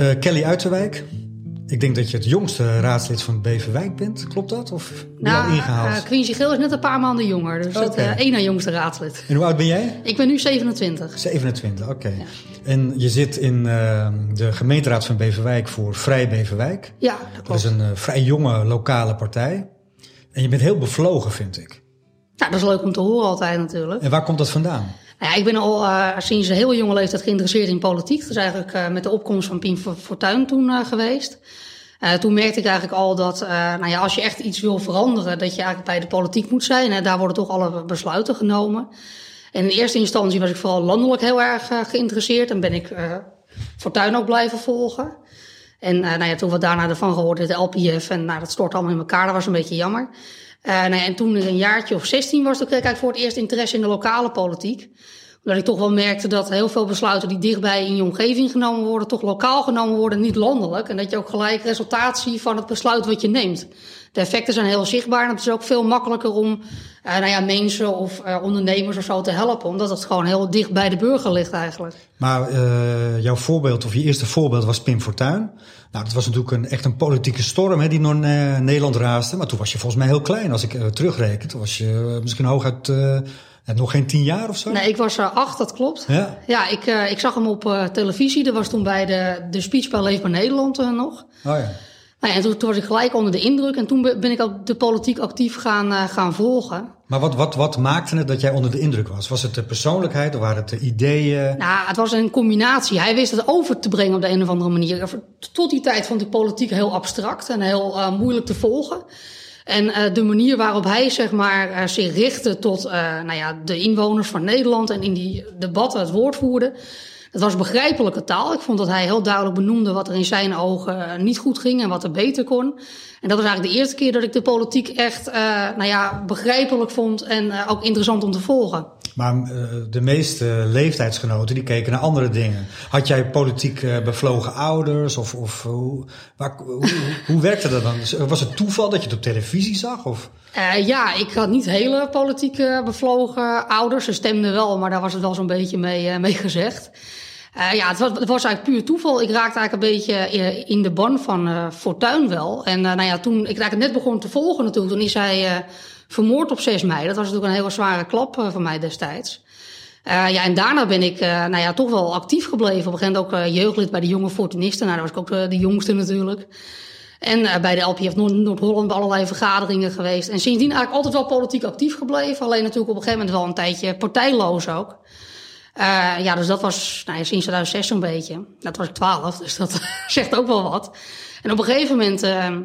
Uh, Kelly Uiterwijk. Ik denk dat je het jongste raadslid van Beverwijk bent. Klopt dat? Of Nou, al ingehaald? eh, Quincy Geel is net een paar maanden jonger. Dus het Oké. eh, één na jongste raadslid. en hoe oud ben jij? Ik ben nu 27. 27, oké. En je zit in eh, de gemeenteraad van Beverwijk voor Vrij Beverwijk. Ja, dat Dat klopt. is een eh, vrij jonge lokale partij. En je bent heel bevlogen, vind ik. Nou, dat is leuk om te horen altijd natuurlijk. En waar komt dat vandaan? Nou ja, ik ben al eh, sinds een heel jonge leeftijd geïnteresseerd in politiek. Dat is eigenlijk eh, met de opkomst van Pien Fo- Fortuyn toen eh, geweest. Toen merkte ik eigenlijk al dat nou ja, als je echt iets wil veranderen, dat je eigenlijk bij de politiek moet zijn. En daar worden toch alle besluiten genomen. En in eerste instantie was ik vooral landelijk heel erg geïnteresseerd. En ben ik Fortuyn ook blijven volgen. En nou ja, toen we daarna ervan gehoord, de LPF, en nou, dat stort allemaal in elkaar, dat was een beetje jammer. Eh, nou en toen ik een jaartje of 16 was, toen kreeg ik voor het eerst interesse in de lokale politiek. Omdat ik toch wel merkte dat heel veel besluiten die dichtbij in je omgeving genomen worden, toch lokaal genomen worden, niet landelijk. En dat je ook gelijk resultaat ziet van het besluit wat je neemt. De effecten zijn heel zichtbaar en het is ook veel makkelijker om eh, nou ja, mensen of eh, ondernemers of zo te helpen. Omdat het gewoon heel dicht bij de burger ligt eigenlijk. Maar eh, jouw voorbeeld, of je eerste voorbeeld, was Pim Fortuyn. Nou, dat was natuurlijk een, echt een politieke storm hè, die door Nederland raasde. Maar toen was je volgens mij heel klein. Als ik eh, terugreken, toen was je misschien hooguit eh, eh, nog geen tien jaar of zo. Nee, ik was er acht, dat klopt. Ja. Ja, ik, eh, ik zag hem op eh, televisie. Dat was toen bij de, de speech bij Leefbaar Nederland eh, nog. Oh ja. Nou ja, en toen, toen was ik gelijk onder de indruk. En toen be- ben ik ook de politiek actief gaan, eh, gaan volgen. Maar wat, wat, wat maakte het dat jij onder de indruk was? Was het de persoonlijkheid of waren het de ideeën? Nou, het was een combinatie. Hij wist het over te brengen op de een of andere manier. Tot die tijd vond ik politiek heel abstract en heel uh, moeilijk te volgen. En uh, de manier waarop hij zeg maar, uh, zich richtte tot uh, nou ja, de inwoners van Nederland en in die debatten het woord voerde. Het was begrijpelijke taal. Ik vond dat hij heel duidelijk benoemde wat er in zijn ogen niet goed ging en wat er beter kon. En dat was eigenlijk de eerste keer dat ik de politiek echt nou ja, begrijpelijk vond en ook interessant om te volgen. Maar uh, de meeste leeftijdsgenoten die keken naar andere dingen. Had jij politiek uh, bevlogen ouders? Of, of hoe, waar, hoe, hoe, werkte dat dan? Was het toeval dat je het op televisie zag? Of? Ja, ik had niet hele politiek bevlogen ouders. Ze stemden wel, maar daar was het wel zo'n beetje mee, mee gezegd. Ja, het was, eigenlijk puur toeval. Ik raakte eigenlijk een beetje in de ban van Fortuin wel. En nou ja, toen ik eigenlijk net begon te volgen natuurlijk, toen is hij vermoord op 6 mei. Dat was natuurlijk een hele zware klap voor mij destijds. Uh, ja, en daarna ben ik uh, nou ja, toch wel actief gebleven. Op een gegeven moment ook jeugdlid bij de jonge Fortunisten. Nou, daar was ik ook de jongste natuurlijk. En bij de LPF Noord-Holland bij allerlei vergaderingen geweest. En sindsdien eigenlijk altijd wel politiek actief gebleven. Alleen natuurlijk op een gegeven moment wel een tijdje partijloos ook. Ja, dus dat was nou ja, sinds 2006 zo'n beetje. Dat was ik 12, dus dat zegt ook wel wat. En op een gegeven moment uh,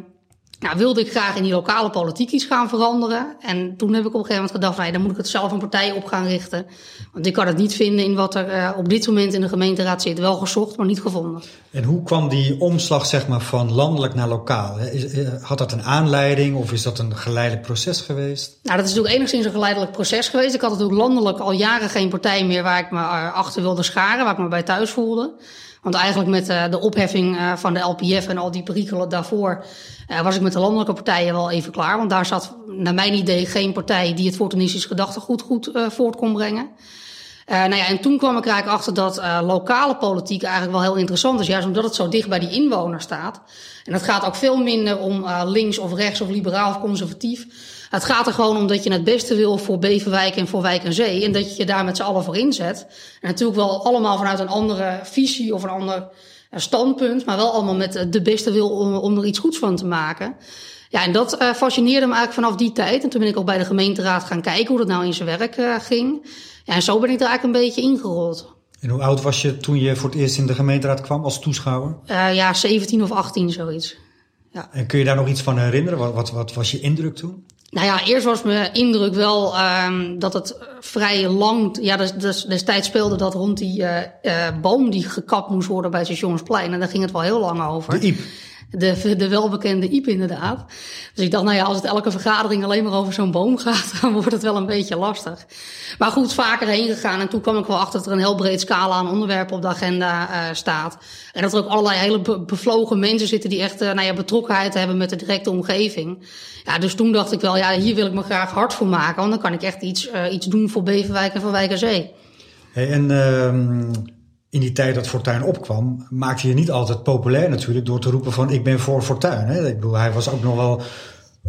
nou, wilde ik graag in die lokale politiek iets gaan veranderen. En toen heb ik op een gegeven moment gedacht, nou, dan moet ik het zelf een partij op gaan richten. Want ik kan het niet vinden in wat er uh, op dit moment in de gemeenteraad zit. Wel gezocht, maar niet gevonden. En hoe kwam die omslag zeg maar, van landelijk naar lokaal? Had dat een aanleiding of is dat een geleidelijk proces geweest? Nou, dat is natuurlijk enigszins een geleidelijk proces geweest. Ik had natuurlijk landelijk al jaren geen partij meer waar ik me achter wilde scharen, waar ik me bij thuis voelde. Want eigenlijk met uh, de opheffing uh, van de LPF en al die perikelen daarvoor uh, was ik met de landelijke partijen wel even klaar. Want daar zat naar mijn idee geen partij die het fortunistisch gedachtegoed goed voort kon brengen. nou ja, en toen kwam ik eigenlijk achter dat lokale politiek eigenlijk wel heel interessant is. Juist omdat het zo dicht bij die inwoner staat. En het gaat ook veel minder om links of rechts of liberaal of conservatief. Het gaat er gewoon om dat je het beste wil voor Beverwijk en voor Wijk en Zee. En dat je je daar met z'n allen voor inzet. En natuurlijk wel allemaal vanuit een andere visie of een ander standpunt. Maar wel allemaal met de beste wil om, om er iets goeds van te maken. Ja, en dat uh, fascineerde me eigenlijk vanaf die tijd. En toen ben ik ook bij de gemeenteraad gaan kijken hoe dat nou in zijn werk uh, ging. Ja, en zo ben ik er eigenlijk een beetje ingerold. En hoe oud was je toen je voor het eerst in de gemeenteraad kwam als toeschouwer? Uh, ja, 17 of 18, zoiets. Ja. En kun je daar nog iets van herinneren? Wat, wat, wat was je indruk toen? Nou ja, eerst was mijn indruk wel um, dat het vrij lang... Ja, des, des, destijds speelde dat rond die uh, boom die gekapt moest worden bij Stationsplein. En daar ging het wel heel lang over. De, de welbekende IEP inderdaad. Dus ik dacht, nou ja, als het elke vergadering alleen maar over zo'n boom gaat... dan wordt het wel een beetje lastig. Maar goed, vaker heen gegaan. En toen kwam ik wel achter dat er een heel breed scala aan onderwerpen op de agenda uh, staat. En dat er ook allerlei hele be bevlogen mensen zitten... die echt nou ja, betrokkenheid hebben met de directe omgeving. Ja, dus toen dacht ik wel, ja, hier wil ik me graag hard voor maken. Want dan kan ik echt iets, uh, iets doen voor Beverwijk en voor Wijk en Zee. Uh, in die tijd dat Fortuyn opkwam, maakte je niet altijd populair natuurlijk door te roepen van ik ben voor Fortuyn. Hè? Ik bedoel, hij was ook nog wel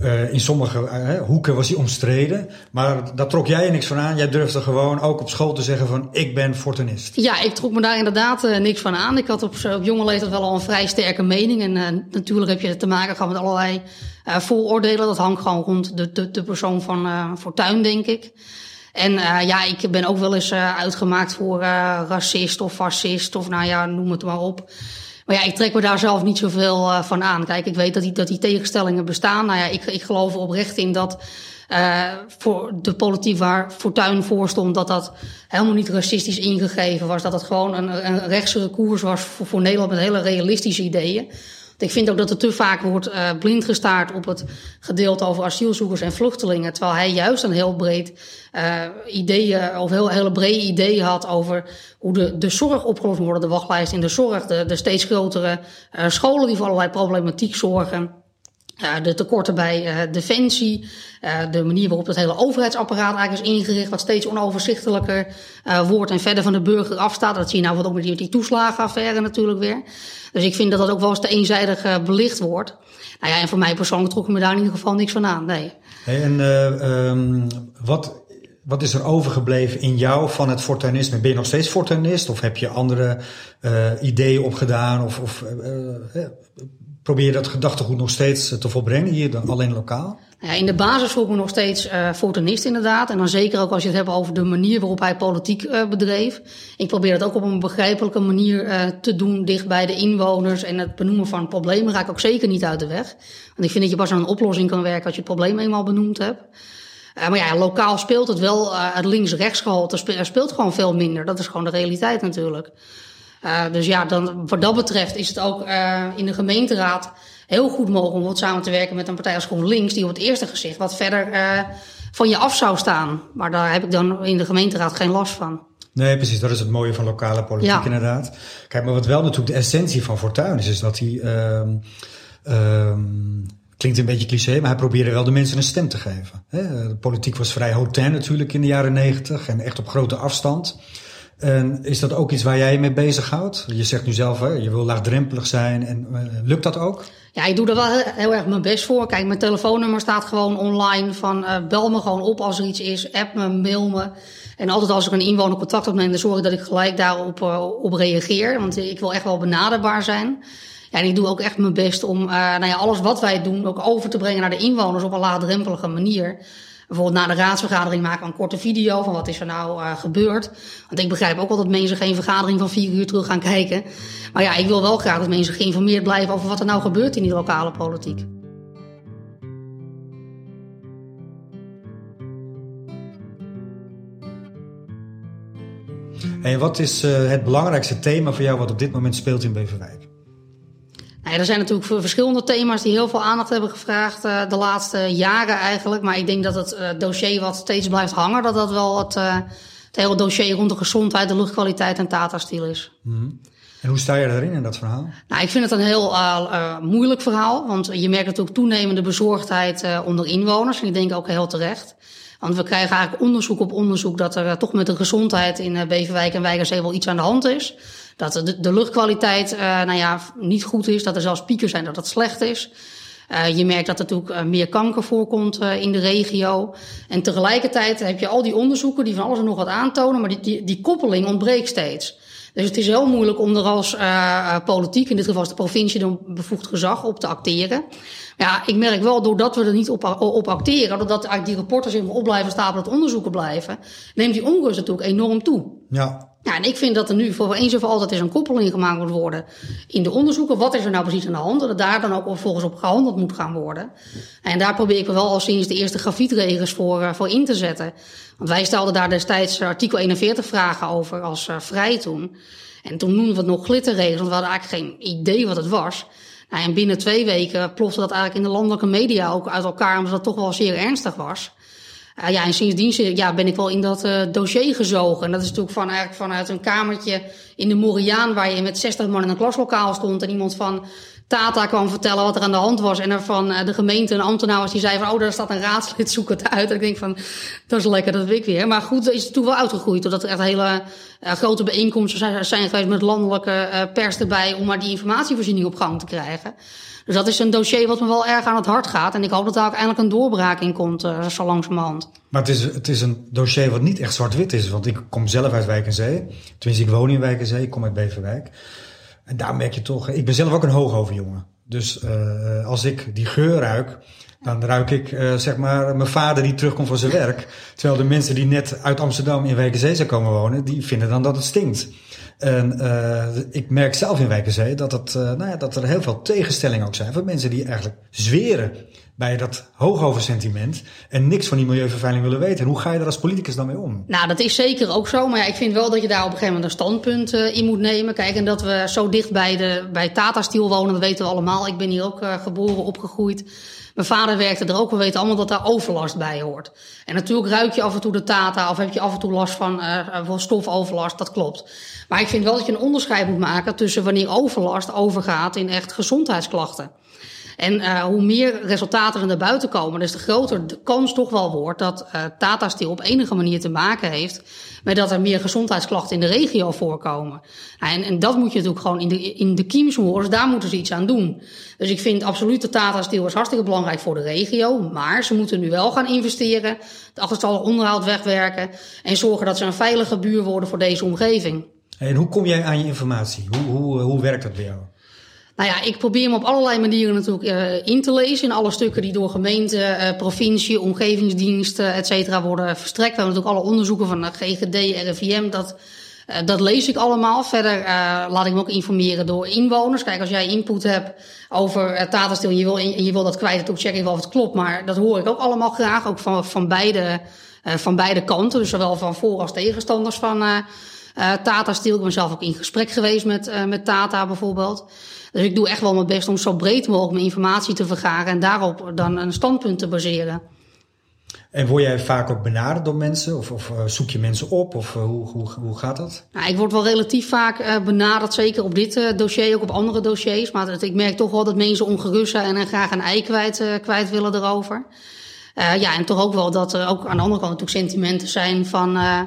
uh, in sommige uh, hoeken was hij omstreden. Maar daar trok jij niks van aan. Jij durfde gewoon ook op school te zeggen van ik ben fortunist. Ja, ik trok me daar inderdaad uh, niks van aan. Ik had op, op jonge leeftijd wel al een vrij sterke mening. En natuurlijk heb je te maken gehad met allerlei vooroordelen. Dat hangt gewoon rond de, de, de persoon van Fortuyn, denk ik. En ja, ik ben ook wel eens uitgemaakt voor racist of fascist of nou ja, noem het maar op. Maar ja, ik trek me daar zelf niet zoveel van aan. Kijk, ik weet dat die, dat die tegenstellingen bestaan. Nou ja, ik, ik geloof er oprecht in dat voor de politiek waar Fortuyn voor stond, dat dat helemaal niet racistisch ingegeven was. Dat het gewoon een, een rechtse koers was voor Nederland met hele realistische ideeën. Ik vind ook dat er te vaak wordt uh, blind gestaard op het gedeelte over asielzoekers en vluchtelingen. Terwijl hij juist een heel breed uh, ideeën, of heel, hele brede ideeën had over hoe de, de zorg opgelost moet worden. De wachtlijst in de zorg, de, de steeds grotere uh, scholen die voor allerlei problematiek zorgen. De tekorten bij uh, defensie, uh, de manier waarop het hele overheidsapparaat eigenlijk is ingericht, wat steeds onoverzichtelijker wordt en verder van de burger afstaat. Dat zie je nou wat ook met die, die toeslagenaffaire natuurlijk weer. Dus ik vind dat dat ook wel eens te eenzijdig belicht wordt. Nou ja, en voor mij persoonlijk trok ik me daar in ieder geval niks van aan, nee. En um, wat, wat is er overgebleven in jou van het fortuinisme? Ben je nog steeds fortuinist of heb je andere ideeën opgedaan? Of, of Probeer je dat gedachtegoed nog steeds eh, te volbrengen hier alleen lokaal? Ja, in de basis voel ik me nog steeds uh, fortunist inderdaad. En dan zeker ook als je het hebt over de manier waarop hij politiek uh, bedreef. Ik probeer het ook op een begrijpelijke manier te doen, dicht bij de inwoners. En het benoemen van problemen raak ik ook zeker niet uit de weg. Want ik vind dat je pas aan een oplossing kan werken als je het probleem eenmaal benoemd hebt. maar ja, lokaal speelt het wel, het links-rechts gehalte speelt gewoon veel minder. Dat is gewoon de realiteit natuurlijk. Uh, dus ja, dan, wat dat betreft is het ook uh, in de gemeenteraad heel goed mogelijk om samen te werken met een partij als GroenLinks, die op het eerste gezicht wat verder uh, van je af zou staan. Maar daar heb ik dan in de gemeenteraad geen last van. Nee, precies. Dat is het mooie van lokale politiek ja. inderdaad. Kijk, maar wat wel natuurlijk de essentie van Fortuyn is, is dat hij... Uh, uh, klinkt een beetje cliché, maar hij probeerde wel de mensen een stem te geven. De politiek was vrij hotain natuurlijk in de jaren negentig en echt op grote afstand. En is dat ook iets waar jij je mee bezighoudt? Je zegt nu zelf, hè, je wil laagdrempelig zijn. En uh, lukt dat ook? Ja, ik doe er wel heel, erg mijn best voor. Kijk, mijn telefoonnummer staat gewoon online. Van uh, bel me gewoon op als er iets is. App me, mail me. En altijd als ik een inwoner contact opneem, dan zorg ik dat ik gelijk daarop uh, op reageer. Want ik wil echt wel benaderbaar zijn. Ja, en ik doe ook echt mijn best om nou ja, alles wat wij doen ook over te brengen naar de inwoners op een laagdrempelige manier. Bijvoorbeeld na de raadsvergadering maken we een korte video van wat is er nou uh, gebeurd. Want ik begrijp ook wel dat mensen geen vergadering van vier uur terug gaan kijken. Maar ja, ik wil wel graag dat mensen geïnformeerd blijven over wat er nou gebeurt in die lokale politiek. En wat is uh, het belangrijkste thema voor jou wat op dit moment speelt in Beverwijk? Nou ja, er zijn natuurlijk verschillende thema's die heel veel aandacht hebben gevraagd uh, de laatste jaren eigenlijk. Maar ik denk dat het uh, dossier wat steeds blijft hangen, dat dat wel het, uh, het hele dossier rond de gezondheid, de luchtkwaliteit en Tata-stiel is. Mm -hmm. En hoe sta je daarin in dat verhaal? Nou, ik vind het een heel moeilijk verhaal. Want je merkt natuurlijk toenemende bezorgdheid onder inwoners. En ik denk ook heel terecht. Want we krijgen eigenlijk onderzoek op onderzoek dat er toch met de gezondheid in Beverwijk en Wijkerzee wel iets aan de hand is dat de, de luchtkwaliteit uh, nou ja, niet goed is, dat er zelfs pieken zijn dat dat slecht is. Uh, je merkt dat er natuurlijk uh, meer kanker voorkomt in de regio. En tegelijkertijd heb je al die onderzoeken die van alles en nog wat aantonen, maar die, die, koppeling ontbreekt steeds. Dus het is heel moeilijk om er als politiek, in dit geval is de provincie, dan bevoegd gezag op te acteren. Ja, ik merk wel, doordat we er niet op, op acteren, doordat eigenlijk die rapporten zich op blijven stapelen, dat onderzoeken blijven, neemt die onrust natuurlijk enorm toe. Ja. Ja, en ik vind dat er nu voor eens en voor altijd eens een koppeling gemaakt moet worden in de onderzoeken. Wat is er nou precies aan de hand? Dat daar dan ook volgens op gehandeld moet gaan worden. En daar probeer ik wel al sinds de eerste grafietregels voor, uh, voor in te zetten. Want wij stelden daar destijds artikel 41 vragen over als uh, vrij toen. En toen noemden we het nog glitterregels, want we hadden eigenlijk geen idee wat het was. Nou, en binnen twee weken plofte dat eigenlijk in de landelijke media ook uit elkaar, omdat het toch wel zeer ernstig was. Uh, ja, en sindsdien ja, ben ik wel in dat uh, dossier gezogen. En dat is natuurlijk van, eigenlijk vanuit een kamertje in de Moriaan... waar je met 60 man in een klaslokaal stond... en iemand van Tata kwam vertellen wat er aan de hand was. En er van de gemeente een ambtenaar was die zei van... oh, daar staat een raadslid, zoek het uit. En ik denk van, dat is lekker, dat weet ik weer. Maar goed, is het toen wel uitgegroeid. Doordat er echt hele uh, grote bijeenkomsten zijn, zijn geweest met landelijke uh, pers erbij... om maar die informatievoorziening op gang te krijgen. Dus dat is een dossier wat me wel erg aan het hart gaat. En ik hoop dat daar uiteindelijk een doorbraak in komt, zo langzamerhand. Maar het is, het is een dossier wat niet echt zwart-wit is. Want ik kom zelf uit Wijk en Zee. Tenminste, ik woon in Wijk en Zee. Ik kom uit Beverwijk. En daar merk je toch... Ik ben zelf ook een hoogoverjongen. Dus uh, als ik die geur ruik... Dan ruik ik, uh, zeg maar, mijn vader die terugkomt van zijn werk. Terwijl de mensen die net uit Amsterdam in Wijk en Zee zijn komen wonen... die vinden dan dat het stinkt. En uh, ik merk zelf in Wijkenzee dat, het, nou ja, dat er heel veel tegenstellingen ook zijn van mensen die eigenlijk zweren bij dat hoogoversentiment en niks van die milieuvervuiling willen weten. En hoe ga je daar als politicus dan mee om? Nou, dat is zeker ook zo. Maar ja, ik vind wel dat je daar op een gegeven moment een standpunt uh, in moet nemen. Kijk, en dat we zo dicht bij, de, bij Tata Steel wonen, dat weten we allemaal. Ik ben hier ook geboren, opgegroeid. Mijn vader werkte er ook. We weten allemaal dat daar overlast bij hoort. En natuurlijk ruik je af en toe de Tata of heb je af en toe last van, van stofoverlast. Dat klopt. Maar ik vind wel dat je een onderscheid moet maken tussen wanneer overlast overgaat in echt gezondheidsklachten. En uh, hoe meer resultaten er naar buiten komen, dus de groter de kans toch wel wordt dat uh, Tata Steel op enige manier te maken heeft met dat er meer gezondheidsklachten in de regio voorkomen. En, en dat moet je natuurlijk gewoon in de, in de kiem dus daar moeten ze iets aan doen. Dus ik vind absoluut dat Tata Steel is hartstikke belangrijk voor de regio, maar ze moeten nu wel gaan investeren, het achterstallig onderhoud wegwerken en zorgen dat ze een veilige buur worden voor deze omgeving. En hoe kom jij aan je informatie? Hoe, hoe, hoe werkt dat bij jou? Nou ja, ik probeer me op allerlei manieren natuurlijk uh, in te lezen. In alle stukken die door gemeente, uh, provincie, omgevingsdiensten, et cetera worden verstrekt. We hebben natuurlijk alle onderzoeken van de GGD, RIVM. Dat, uh, dat lees ik allemaal. Verder laat ik me ook informeren door inwoners. Kijk, als jij input hebt over uh, Tatastil en je wil, je wil dat kwijt, dan check ik wel of het klopt. Maar dat hoor ik ook allemaal graag. Ook van, van, beide, van beide kanten. Dus zowel van voor- als tegenstanders van Tata Steel. Ik ben zelf ook in gesprek geweest met, met Tata bijvoorbeeld. Dus ik doe echt wel mijn best om zo breed mogelijk mijn informatie te vergaren en daarop dan een standpunt te baseren. En word jij vaak ook benaderd door mensen? Of, of uh, zoek je mensen op? Of uh, hoe, hoe, hoe gaat dat? Nou, ik word wel relatief vaak uh, benaderd, zeker op dit dossier, ook op andere dossiers. Maar ik merk toch wel dat mensen ongerust zijn en graag een ei kwijt, kwijt willen erover. ja, en toch ook wel dat er ook aan de andere kant natuurlijk sentimenten zijn van... Uh,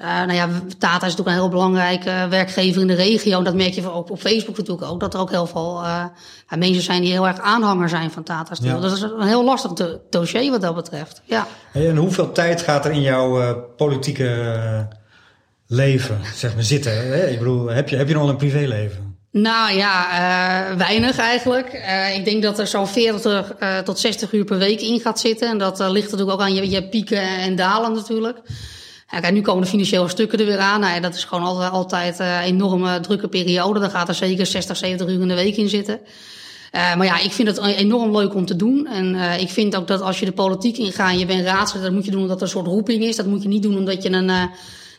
nou ja, Tata is natuurlijk een heel belangrijke werkgever in de regio. Dat merk je ook op Facebook natuurlijk ook. Dat er ook heel veel uh, mensen zijn die heel erg aanhanger zijn van Tata Steel. Ja. Dat is een heel lastig dossier wat dat betreft. Ja. En hoeveel tijd gaat er in jouw uh, politieke leven zeg maar, zitten? Hè? Ik bedoel, heb je, heb je nog een privéleven? Nou ja, uh, weinig eigenlijk. Uh, ik denk dat er zo'n 40 uh, tot 60 uur per week in gaat zitten. En dat ligt natuurlijk ook aan je, je pieken en dalen natuurlijk. Ja, kijk, nu komen de financiële stukken er weer aan. Nou, dat is gewoon altijd, altijd een enorme drukke periode. Dan gaat er zeker 60, 70 uur in de week in zitten. Uh, maar ja, ik vind het enorm leuk om te doen. En uh, ik vind ook dat als je de politiek ingaat en je bent raadslid, dat moet je doen omdat er een soort roeping is. Dat moet je niet doen omdat je een uh,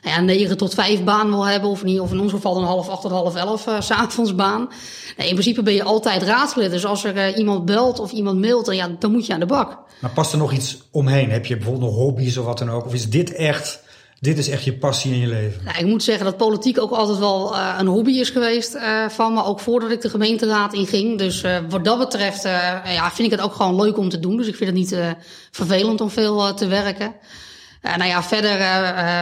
ja, 9 tot 5 baan wil hebben. Of, niet, of in ons geval een half 8 tot half 11 uh, s'avondsbaan. Nee, in principe ben je altijd raadslid. Dus als er iemand belt of iemand mailt, dan, ja, dan moet je aan de bak. Maar past er nog iets omheen? Heb je bijvoorbeeld nog hobby's of wat dan ook? Of is dit echt dit is echt je passie in je leven? Nou, ik moet zeggen dat politiek ook altijd wel uh, een hobby is geweest uh, van me. Ook voordat ik de gemeenteraad inging. Dus uh, wat dat betreft ja, vind ik het ook gewoon leuk om te doen. Dus ik vind het niet vervelend om veel te werken. nou ja, verder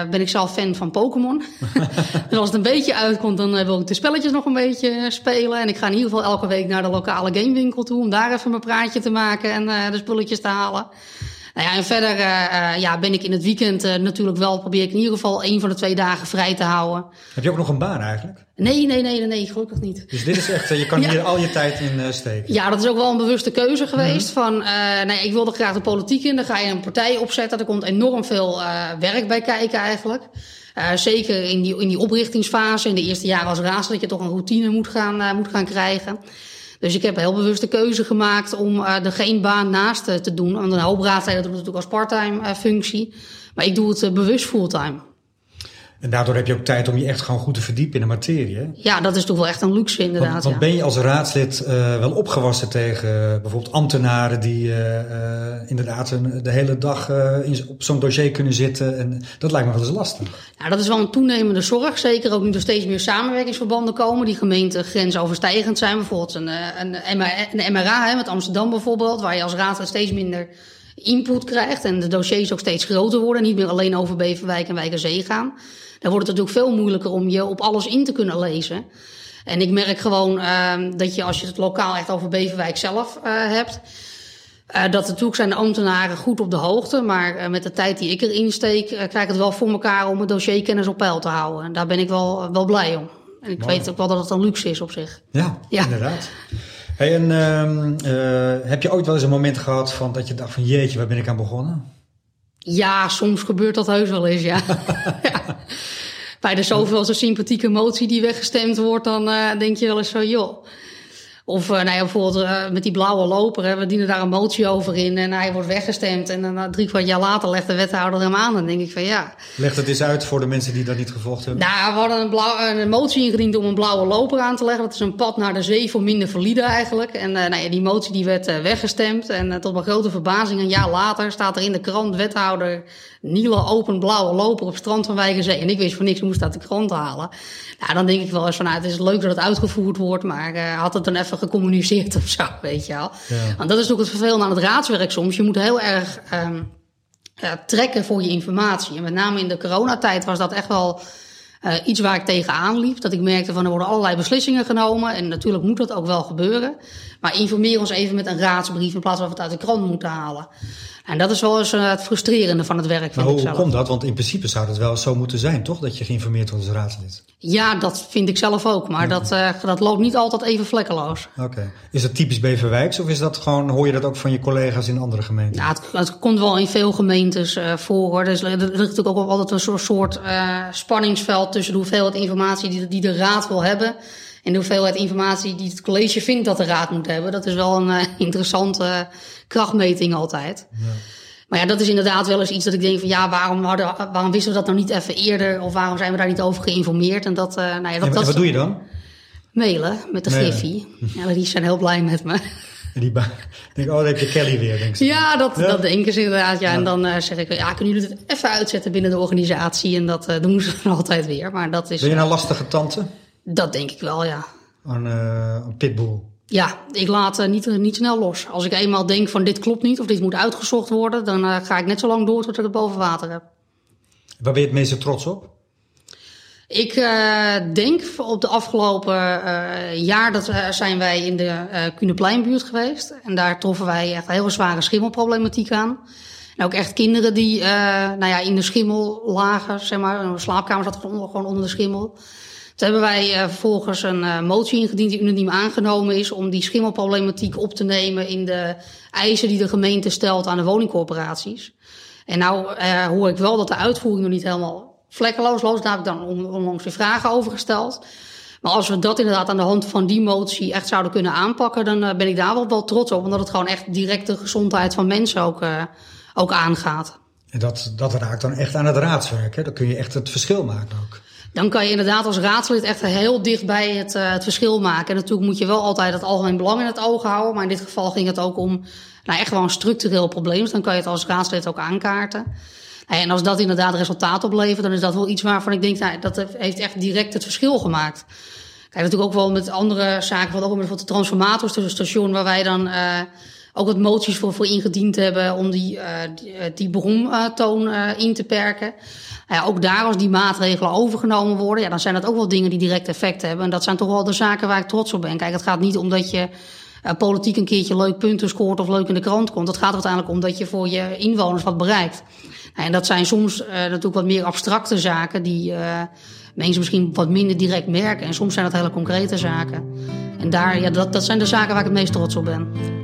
ben ik zelf fan van Pokémon. dus als het een beetje uitkomt, dan wil ik de spelletjes nog een beetje spelen. En ik ga in ieder geval elke week naar de lokale gamewinkel toe... om daar even mijn praatje te maken en de spulletjes te halen. Nou ja, en verder uh, ja, ben ik in het weekend uh, natuurlijk wel, probeer ik in ieder geval één van de twee dagen vrij te houden. Heb je ook nog een baan eigenlijk? Nee, nee, nee, nee, gelukkig niet. Dus dit is echt, je kan ja. hier al je tijd in steken? Ja, dat is ook wel een bewuste keuze geweest. Mm -hmm. Van, nou ja, ik wilde graag de politiek in, dan ga je een partij opzetten. Er komt enorm veel werk bij kijken eigenlijk. zeker in die, in die oprichtingsfase, in de eerste jaren als raadslid, dat je toch een routine moet gaan, moet gaan krijgen. Dus ik heb heel bewust de keuze gemaakt om uh, er geen baan naast uh, te doen. Want een hoop raadsleden doen natuurlijk als parttime uh, functie. Maar ik doe het bewust fulltime. En daardoor heb je ook tijd om je echt gewoon goed te verdiepen in de materie. Hè? Ja, dat is toch wel echt een luxe inderdaad. Want, want ja. ben je als raadslid uh, wel opgewassen tegen uh, bijvoorbeeld ambtenaren die uh, inderdaad een, de hele dag in, op zo'n dossier kunnen zitten? En dat lijkt me wel eens lastig. Ja, dat is wel een toenemende zorg. Zeker ook nu er steeds meer samenwerkingsverbanden komen die gemeenten grensoverstijgend zijn. Bijvoorbeeld een, een, een MRA hè, met Amsterdam bijvoorbeeld, waar je als raadslid steeds minder input krijgt en de dossiers ook steeds groter worden. Niet meer alleen over Beverwijk en Wijkerzee gaan. Dan wordt het natuurlijk veel moeilijker om je op alles in te kunnen lezen. En ik merk gewoon uh, dat je als je het lokaal echt over Beverwijk zelf uh, hebt. Uh, dat natuurlijk zijn de ambtenaren goed op de hoogte. Maar uh, met de tijd die ik erin steek, krijg ik het wel voor elkaar om het dossierkennis op peil te houden. En daar ben ik wel, wel blij om. En ik Mooi. weet ook wel dat het een luxe is op zich. Ja, ja. inderdaad. Hey, en uh, heb je ooit wel eens een moment gehad van dat je dacht van jeetje, waar ben ik aan begonnen? Ja, soms gebeurt dat heus wel eens, ja. ja. Bij de zoveelste sympathieke motie die weggestemd wordt, dan uh, denk je wel eens zo, joh. Of uh, nou ja, bijvoorbeeld uh, met die blauwe loper, hè, we dienen daar een motie over in en hij wordt weggestemd. En dan drie kwart jaar later legt de wethouder hem aan. Dan denk ik van ja. Leg het eens uit voor de mensen die dat niet gevolgd hebben. Nou, we hadden een, blauw, een motie ingediend om een blauwe loper aan te leggen. Dat is een pad naar de zee voor minder valide eigenlijk. En uh, nou ja, die motie die werd weggestemd. En tot mijn grote verbazing, een jaar later staat er in de krant wethouder Niele open blauwe loper op strand van Wijkenzee. En ik wist voor niks, ik moest uit de krant halen. Nou, dan denk ik wel eens van, nou, het is leuk dat het uitgevoerd wordt, maar had het dan even gecommuniceerd of zo, weet je wel. Ja. Want dat is ook het vervelende aan het raadswerk soms. Je moet heel erg um, uh, trekken voor je informatie. En met name in de coronatijd was dat echt wel uh, iets waar ik tegenaan liep. Dat ik merkte van er worden allerlei beslissingen genomen. En natuurlijk moet dat ook wel gebeuren. Maar informeer ons even met een raadsbrief in plaats van we het uit de krant moeten halen. En dat is wel eens uh, het frustrerende van het werk. Maar hoe komt dat? Want in principe zou het wel zo moeten zijn, toch? Dat je geïnformeerd wordt als raadslid. Ja, dat vind ik zelf ook. Maar dat, uh, dat loopt niet altijd even vlekkeloos. Oké. Okay. Is dat typisch Beverwijks? Of is dat gewoon, hoor je dat ook van je collega's in andere gemeenten? Nou, het, het komt wel in veel gemeentes uh, voor. Hoor. Dus er ligt natuurlijk ook altijd een soort, soort spanningsveld tussen de hoeveelheid informatie die, die de raad wil hebben. En de hoeveelheid informatie die het college vindt dat de raad moet hebben. Dat is wel een uh, interessante krachtmeting altijd. Ja. Maar ja, dat is inderdaad wel eens iets dat ik denk van ja, waarom, hadden, waarom wisten we dat nou niet even eerder? Of waarom zijn we daar niet over geïnformeerd? En dat, uh, nou ja, dat, en, dat wat doe je dan? Mailen met de Griffie. Ja, die zijn heel blij met me. En die denk, oh, dan heb je Kelly weer, denk ik. Ja, dat, ja? dat denken ze inderdaad. Ja, ja. En dan uh, zeg ik, ja, kunnen jullie het even uitzetten binnen de organisatie? En dat uh, doen ze dan altijd weer. Maar dat is. Ben je een lastige tante? Dat denk ik wel, ja. Een, uh, een pitbull. Ja, ik laat uh, niet, niet snel los. Als ik eenmaal denk van dit klopt niet of dit moet uitgezocht worden, dan uh, ga ik net zo lang door tot ik het boven water heb. Waar ben je het meeste trots op? Ik denk op de afgelopen jaar dat zijn wij in de Kunepleinbuurt geweest. En daar troffen wij echt heel zware schimmelproblematiek aan. En ook echt kinderen die nou ja, in de schimmel lagen, zeg maar. In de slaapkamer zat gewoon onder de schimmel. Toen hebben wij uh, vervolgens een uh, motie ingediend die unaniem aangenomen is om die schimmelproblematiek op te nemen in de eisen die de gemeente stelt aan de woningcorporaties. En nou uh, hoor ik wel dat de uitvoering nog niet helemaal vlekkeloos loopt. Daar heb ik dan onlangs weer vragen over gesteld. Maar als we dat inderdaad aan de hand van die motie echt zouden kunnen aanpakken, dan ben ik daar wel, wel trots op. Omdat het gewoon echt direct de gezondheid van mensen ook, ook aangaat. En dat, dat raakt dan echt aan het raadswerk. Hè? Dan kun je echt het verschil maken ook. Dan kan je inderdaad als raadslid echt heel dicht bij het, uh, het verschil maken. En natuurlijk moet je wel altijd het algemeen belang in het oog houden. Maar in dit geval ging het ook om nou, echt wel een structureel probleem. Dus dan kan je het als raadslid ook aankaarten. En als dat inderdaad resultaat oplevert, dan is dat wel iets waarvan ik denk, nou, dat heeft echt direct het verschil gemaakt. Kijk, natuurlijk ook wel met andere zaken, wat ook met de transformators tussen station, waar wij dan uh, ook wat moties voor, voor ingediend hebben om die, uh, die, die bromtoon uh, in te perken. Ja, ook daar, als die maatregelen overgenomen worden, ja, dan zijn dat ook wel dingen die direct effect hebben. En dat zijn toch wel de zaken waar ik trots op ben. Kijk, het gaat niet om dat je politiek een keertje leuk punten scoort of leuk in de krant komt. Het gaat uiteindelijk om dat je voor je inwoners wat bereikt. En dat zijn soms natuurlijk wat meer abstracte zaken die mensen misschien wat minder direct merken. En soms zijn dat hele concrete zaken. En daar, ja, dat, dat zijn de zaken waar ik het meest trots op ben.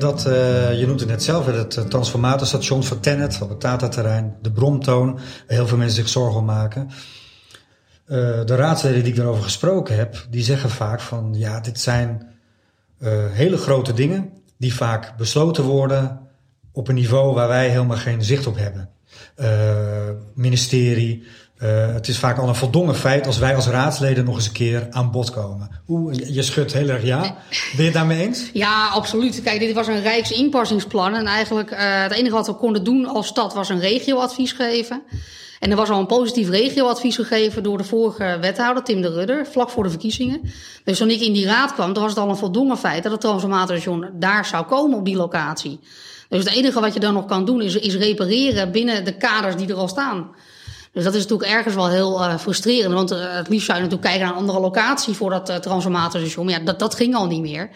Dat, uh, je noemt het net zelf, het transformatorstation van Tennet op het Tata-terrein, de bromtoon, waar heel veel mensen zich zorgen om maken. de raadsleden die ik daarover gesproken heb, die zeggen vaak van ja, dit zijn hele grote dingen die vaak besloten worden op een niveau waar wij helemaal geen zicht op hebben. ministerie, uh, het is vaak al een voldongen feit als wij als raadsleden nog eens een keer aan bod komen. Je schudt heel erg ja. Ben je het daarmee eens? Ja, absoluut. Kijk, dit was een Rijksinpassingsplan. En eigenlijk uh, het enige wat we konden doen als stad was een regioadvies geven. En er was al een positief regioadvies gegeven door de vorige wethouder, Tim de Rudder, vlak voor de verkiezingen. Dus toen ik in die raad kwam, toen was het al een voldongen feit dat het transformatorstation daar zou komen op die locatie. Dus het enige wat je dan nog kan doen is, is repareren binnen de kaders die er al staan. Dus dat is natuurlijk ergens wel heel uh, frustrerend. Want uh, het liefst zou je natuurlijk kijken naar een andere locatie voor dat uh, transformatorstation. Maar ja, dat, dat ging al niet meer.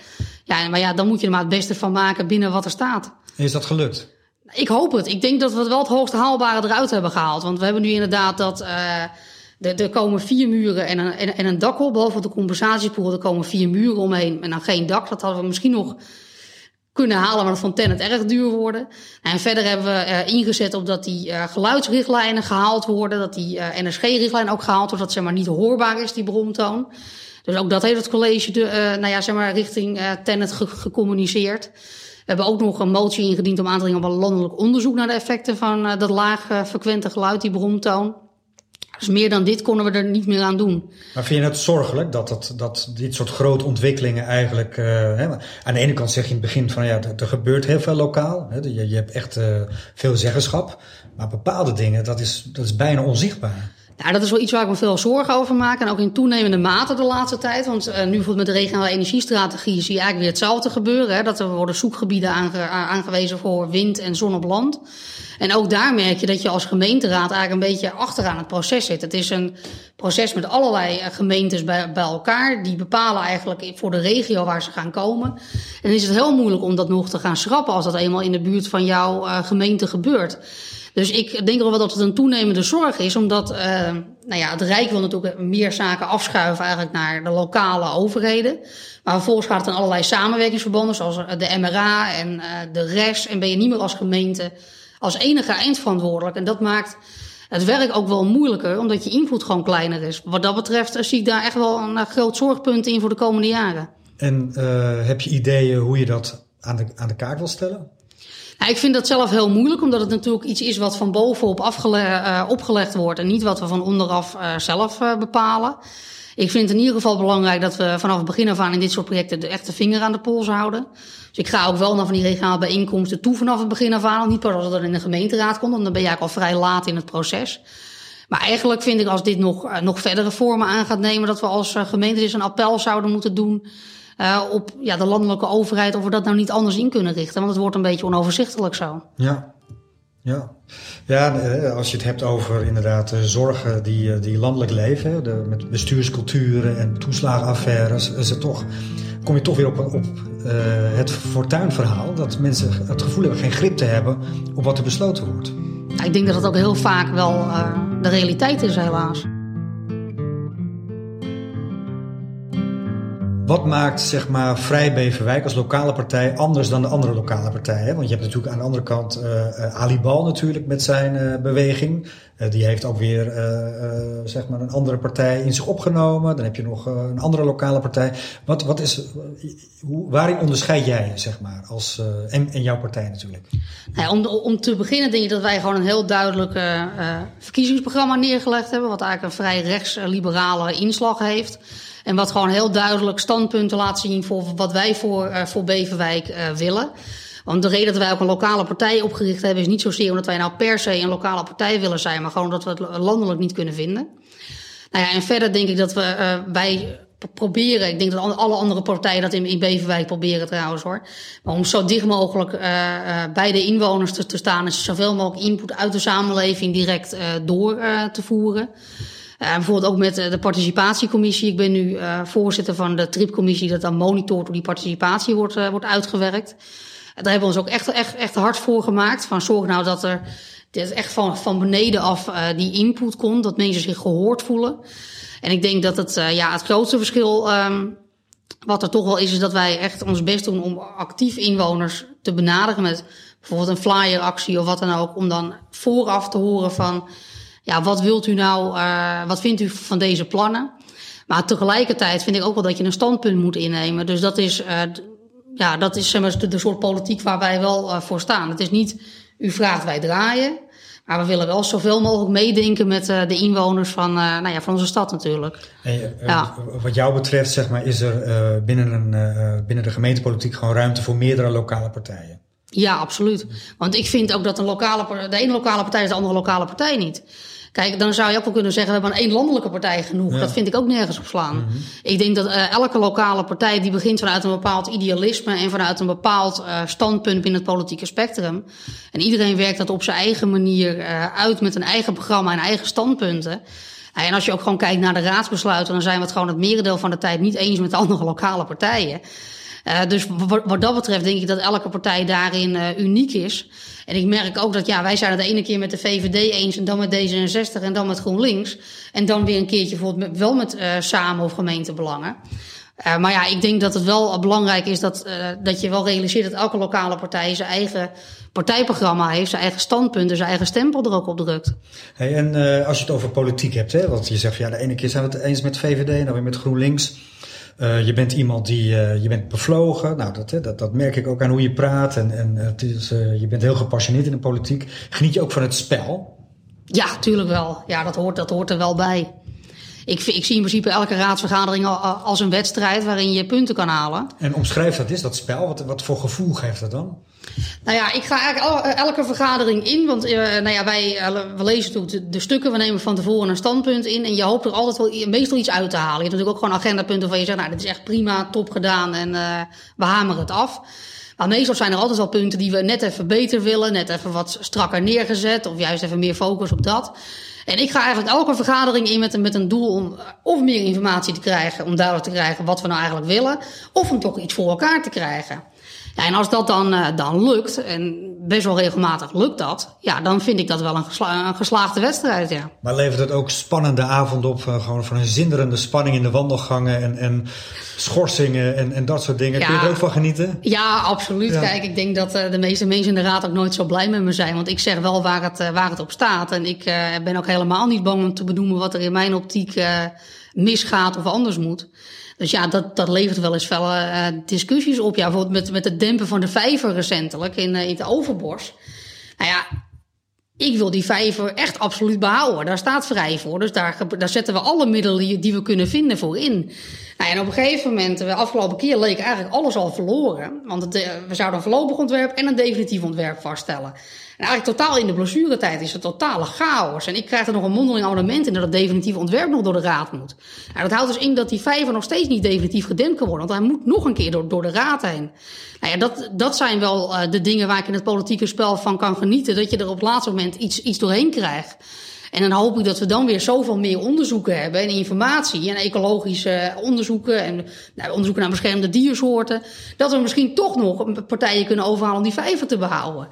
Ja, maar ja, dan moet je er maar het beste van maken binnen wat er staat. Is dat gelukt? Ik hoop het. Ik denk dat we het wel het hoogste haalbare eruit hebben gehaald. Want we hebben nu inderdaad dat... Er, komen vier muren en een, en, en een dak op. Behalve de compensatiepoel, er komen vier muren omheen en dan geen dak. Dat hadden we misschien nog kunnen halen, maar dat vond Tennet erg duur worden. En verder hebben we uh, ingezet op dat die uh, geluidsrichtlijnen gehaald worden, dat die eh, NSG-richtlijn ook gehaald wordt, dat zeg maar niet hoorbaar is, die bromtoon. Dus ook dat heeft het college de, nou ja, zeg maar richting Tennet ge gecommuniceerd. We hebben ook nog een motie ingediend om aan te dringen op een landelijk onderzoek naar de effecten van dat laag frequente geluid, die bromtoon. Dus meer dan dit konden we er niet meer aan doen. Maar vind je het zorgelijk dat, dat, dat dit soort grote ontwikkelingen eigenlijk... Uh, hè, aan de ene kant zeg je in het begin van ja, er, gebeurt heel veel lokaal. Hè, je, je hebt echt uh, veel zeggenschap. Maar bepaalde dingen, dat is, dat is bijna onzichtbaar. Nou, dat is wel iets waar ik me veel zorgen over maak. En ook in toenemende mate de laatste tijd. Want uh, nu bijvoorbeeld met de regionale energiestrategie zie je eigenlijk weer hetzelfde gebeuren. Hè? Dat er worden zoekgebieden aange aangewezen voor wind en zon op land. En ook daar merk je dat je als gemeenteraad eigenlijk een beetje achteraan het proces zit. Het is een proces met allerlei eh, gemeentes bij, bij elkaar. Die bepalen eigenlijk voor de regio waar ze gaan komen. En dan is het heel moeilijk om dat nog te gaan schrappen als dat eenmaal in de buurt van jouw uh, gemeente gebeurt. Dus ik denk wel dat het een toenemende zorg is, omdat uh, nou ja, het Rijk wil natuurlijk meer zaken afschuiven eigenlijk naar de lokale overheden. Maar vervolgens gaat het in allerlei samenwerkingsverbanden, zoals de MRA en uh, de RES. En ben je niet meer als gemeente als enige eindverantwoordelijk. En dat maakt het werk ook wel moeilijker, omdat je invloed gewoon kleiner is. Wat dat betreft zie ik daar echt wel een groot zorgpunt in voor de komende jaren. En heb je ideeën hoe je dat aan de, aan de kaart wil stellen? Nou, ik vind dat zelf heel moeilijk, omdat het natuurlijk iets is wat van bovenop afgele uh, opgelegd wordt en niet wat we van onderaf uh, zelf bepalen. Ik vind het in ieder geval belangrijk dat we vanaf het begin af aan in dit soort projecten de echte vinger aan de pols houden. Dus ik ga ook wel naar van die regionale bijeenkomsten toe vanaf het begin af aan. Niet pas als er in de gemeenteraad komt, want dan ben je eigenlijk al vrij laat in het proces. Maar eigenlijk vind ik als dit nog, uh, nog verdere vormen aan gaat nemen, dat we als uh, gemeente dus een appel zouden moeten doen uh, op ja, de landelijke overheid of we dat nou niet anders in kunnen richten. Want het wordt een beetje onoverzichtelijk zo. Ja, ja. ja, als je het hebt over inderdaad zorgen die, die landelijk leven, de, met bestuursculturen en toeslagenaffaires, is het toch, kom je toch weer op, op uh, het fortuinverhaal. Dat mensen het gevoel hebben geen grip te hebben op wat er besloten wordt. ik denk dat het ook heel vaak wel uh, de realiteit is, helaas. Wat maakt zeg maar, Vrij Beverwijk als lokale partij anders dan de andere lokale partijen? Want je hebt natuurlijk aan de andere kant uh, Ali Bal natuurlijk met zijn uh, beweging. Die heeft ook weer zeg maar een andere partij in zich opgenomen. Dan heb je nog een andere lokale partij. Wat, wat is, hoe, waarin onderscheid jij je zeg maar als, en, en jouw partij natuurlijk? Nou, om, om te beginnen denk ik dat wij gewoon een heel duidelijk verkiezingsprogramma neergelegd hebben. Wat eigenlijk een vrij rechtsliberale inslag heeft. En wat gewoon heel duidelijk standpunten laat zien voor wat wij voor, uh, voor Beverwijk uh, willen. Want de reden dat wij ook een lokale partij opgericht hebben is niet zozeer omdat wij nou per se een lokale partij willen zijn, maar gewoon omdat we het landelijk niet kunnen vinden. Nou ja, en verder denk ik dat we, uh, wij proberen, ik denk dat alle andere partijen dat in, in Beverwijk proberen trouwens hoor. Maar om zo dicht mogelijk bij de inwoners te, te staan en zoveel mogelijk input uit de samenleving direct door te voeren. Uh, bijvoorbeeld ook met de participatiecommissie. Ik ben nu uh, voorzitter van de tripcommissie dat dan monitort hoe die participatie wordt, wordt uitgewerkt. daar hebben we ons ook echt, echt, echt hard voor gemaakt. Van zorg nou dat er dit echt van, van beneden af die input komt. Dat mensen zich gehoord voelen. En ik denk dat het, ja, het grootste verschil um, wat er toch wel is, is dat wij echt ons best doen om actief inwoners te benaderen met bijvoorbeeld een flyeractie of wat dan ook. Om dan vooraf te horen van ja, wat wilt u nou, uh, wat vindt u van deze plannen? Maar tegelijkertijd vind ik ook wel dat je een standpunt moet innemen. Dus dat is, uh, ja, dat is zeg maar, de, de, soort politiek waar wij wel uh, voor staan. Het is niet, u vraagt, wij draaien. Maar we willen wel zoveel mogelijk meedenken met uh, de inwoners van, uh, nou ja, van onze stad natuurlijk. En, uh, ja. Wat jou betreft, zeg maar, is er binnen, een, binnen de gemeentepolitiek gewoon ruimte voor meerdere lokale partijen? Ja, absoluut. Want ik vind ook dat een lokale, de ene lokale partij is de andere lokale partij niet. Kijk, dan zou je ook wel kunnen zeggen, we hebben één landelijke partij genoeg. Ja. Dat vind ik ook nergens op slaan. Mm -hmm. Ik denk dat uh, elke lokale partij die begint vanuit een bepaald idealisme en vanuit een bepaald uh, standpunt binnen het politieke spectrum. En iedereen werkt dat op zijn eigen manier uh, uit met een eigen programma en eigen standpunten. En als je ook gewoon kijkt naar de raadsbesluiten, dan zijn we het gewoon het merendeel van de tijd niet eens met de andere lokale partijen. Uh, dus wat dat betreft denk ik dat elke partij daarin uh, uniek is. En ik merk ook dat ja, wij zijn het de ene keer met de VVD eens en dan met D66 en dan met GroenLinks. En dan weer een keertje bijvoorbeeld met, wel met uh, samen of gemeentebelangen. Maar ja, ik denk dat het wel belangrijk is dat, dat je wel realiseert dat elke lokale partij zijn eigen partijprogramma heeft, zijn eigen standpunten, zijn eigen stempel er ook op drukt. Hey, en als je het over politiek hebt, hè, want je zegt ja, de ene keer zijn we het eens met VVD en dan weer met GroenLinks. Uh, je bent iemand die, uh, je bent bevlogen. Nou, dat, dat, dat merk ik ook aan hoe je praat. En, en het is, uh, je bent heel gepassioneerd in de politiek. Geniet je ook van het spel? Ja, tuurlijk wel. Ja, dat hoort, dat hoort er wel bij. Ik, ik zie in principe elke raadsvergadering als een wedstrijd waarin je punten kan halen. En omschrijf dat is dat spel. Wat, wat voor gevoel geeft dat dan? Nou ja, ik ga eigenlijk elke vergadering in. Want uh, nou ja, wij we lezen natuurlijk de, stukken. We nemen van tevoren een standpunt in. En je hoopt er altijd wel meestal iets uit te halen. Je hebt natuurlijk ook gewoon agendapunten waar je zegt... nou, dit is echt prima, top gedaan en we hameren het af. Maar meestal zijn er altijd wel punten die we net even beter willen. Net even wat strakker neergezet. Of juist even meer focus op dat. En ik ga eigenlijk elke vergadering in met een, met een doel om of meer informatie te krijgen. Om duidelijk te krijgen wat we nou eigenlijk willen. Of om toch iets voor elkaar te krijgen. Ja, en als dat dan, uh, dan lukt, en best wel regelmatig lukt dat, ja, dan vind ik dat wel een, gesla een geslaagde wedstrijd, ja. Maar levert het ook spannende avonden op, uh, gewoon van een zinderende spanning in de wandelgangen en, en schorsingen en, en dat soort dingen? Ja, Kun je er ook van genieten? Ja, absoluut. Ja. Kijk, ik denk dat uh, de meeste mensen in de raad ook nooit zo blij met me zijn, want ik zeg wel waar het, waar het op staat. En ik ben ook helemaal niet bang om te benoemen wat er in mijn optiek misgaat of anders moet. Dus ja, dat, dat levert wel eens felle uh, discussies op. Ja, bijvoorbeeld met, met het dempen van de vijver recentelijk in, uh, in het Overbos. Nou ja, ik wil die vijver echt absoluut behouden. Daar staat vrij voor. Dus daar, daar zetten we alle middelen die, we kunnen vinden voor in. Nou, en op een gegeven moment, de afgelopen keer leek eigenlijk alles al verloren. Want we zouden een voorlopig ontwerp en een definitief ontwerp vaststellen. En eigenlijk totaal in de blessuretijd is het totale chaos. En ik krijg er nog een mondeling abonnement in dat het definitieve ontwerp nog door de raad moet. Nou, dat houdt dus in dat die vijver nog steeds niet definitief gedempt kan worden. Want hij moet nog een keer door, door de raad heen. Nou ja, dat, dat zijn wel uh, de dingen waar ik in het politieke spel van kan genieten. Dat je er op het laatste moment iets, iets doorheen krijgt. En dan hoop ik dat we dan weer zoveel meer onderzoeken hebben en informatie en ecologische onderzoeken en nou, onderzoeken naar beschermde diersoorten. Dat we misschien toch nog partijen kunnen overhalen om die vijver te behouden.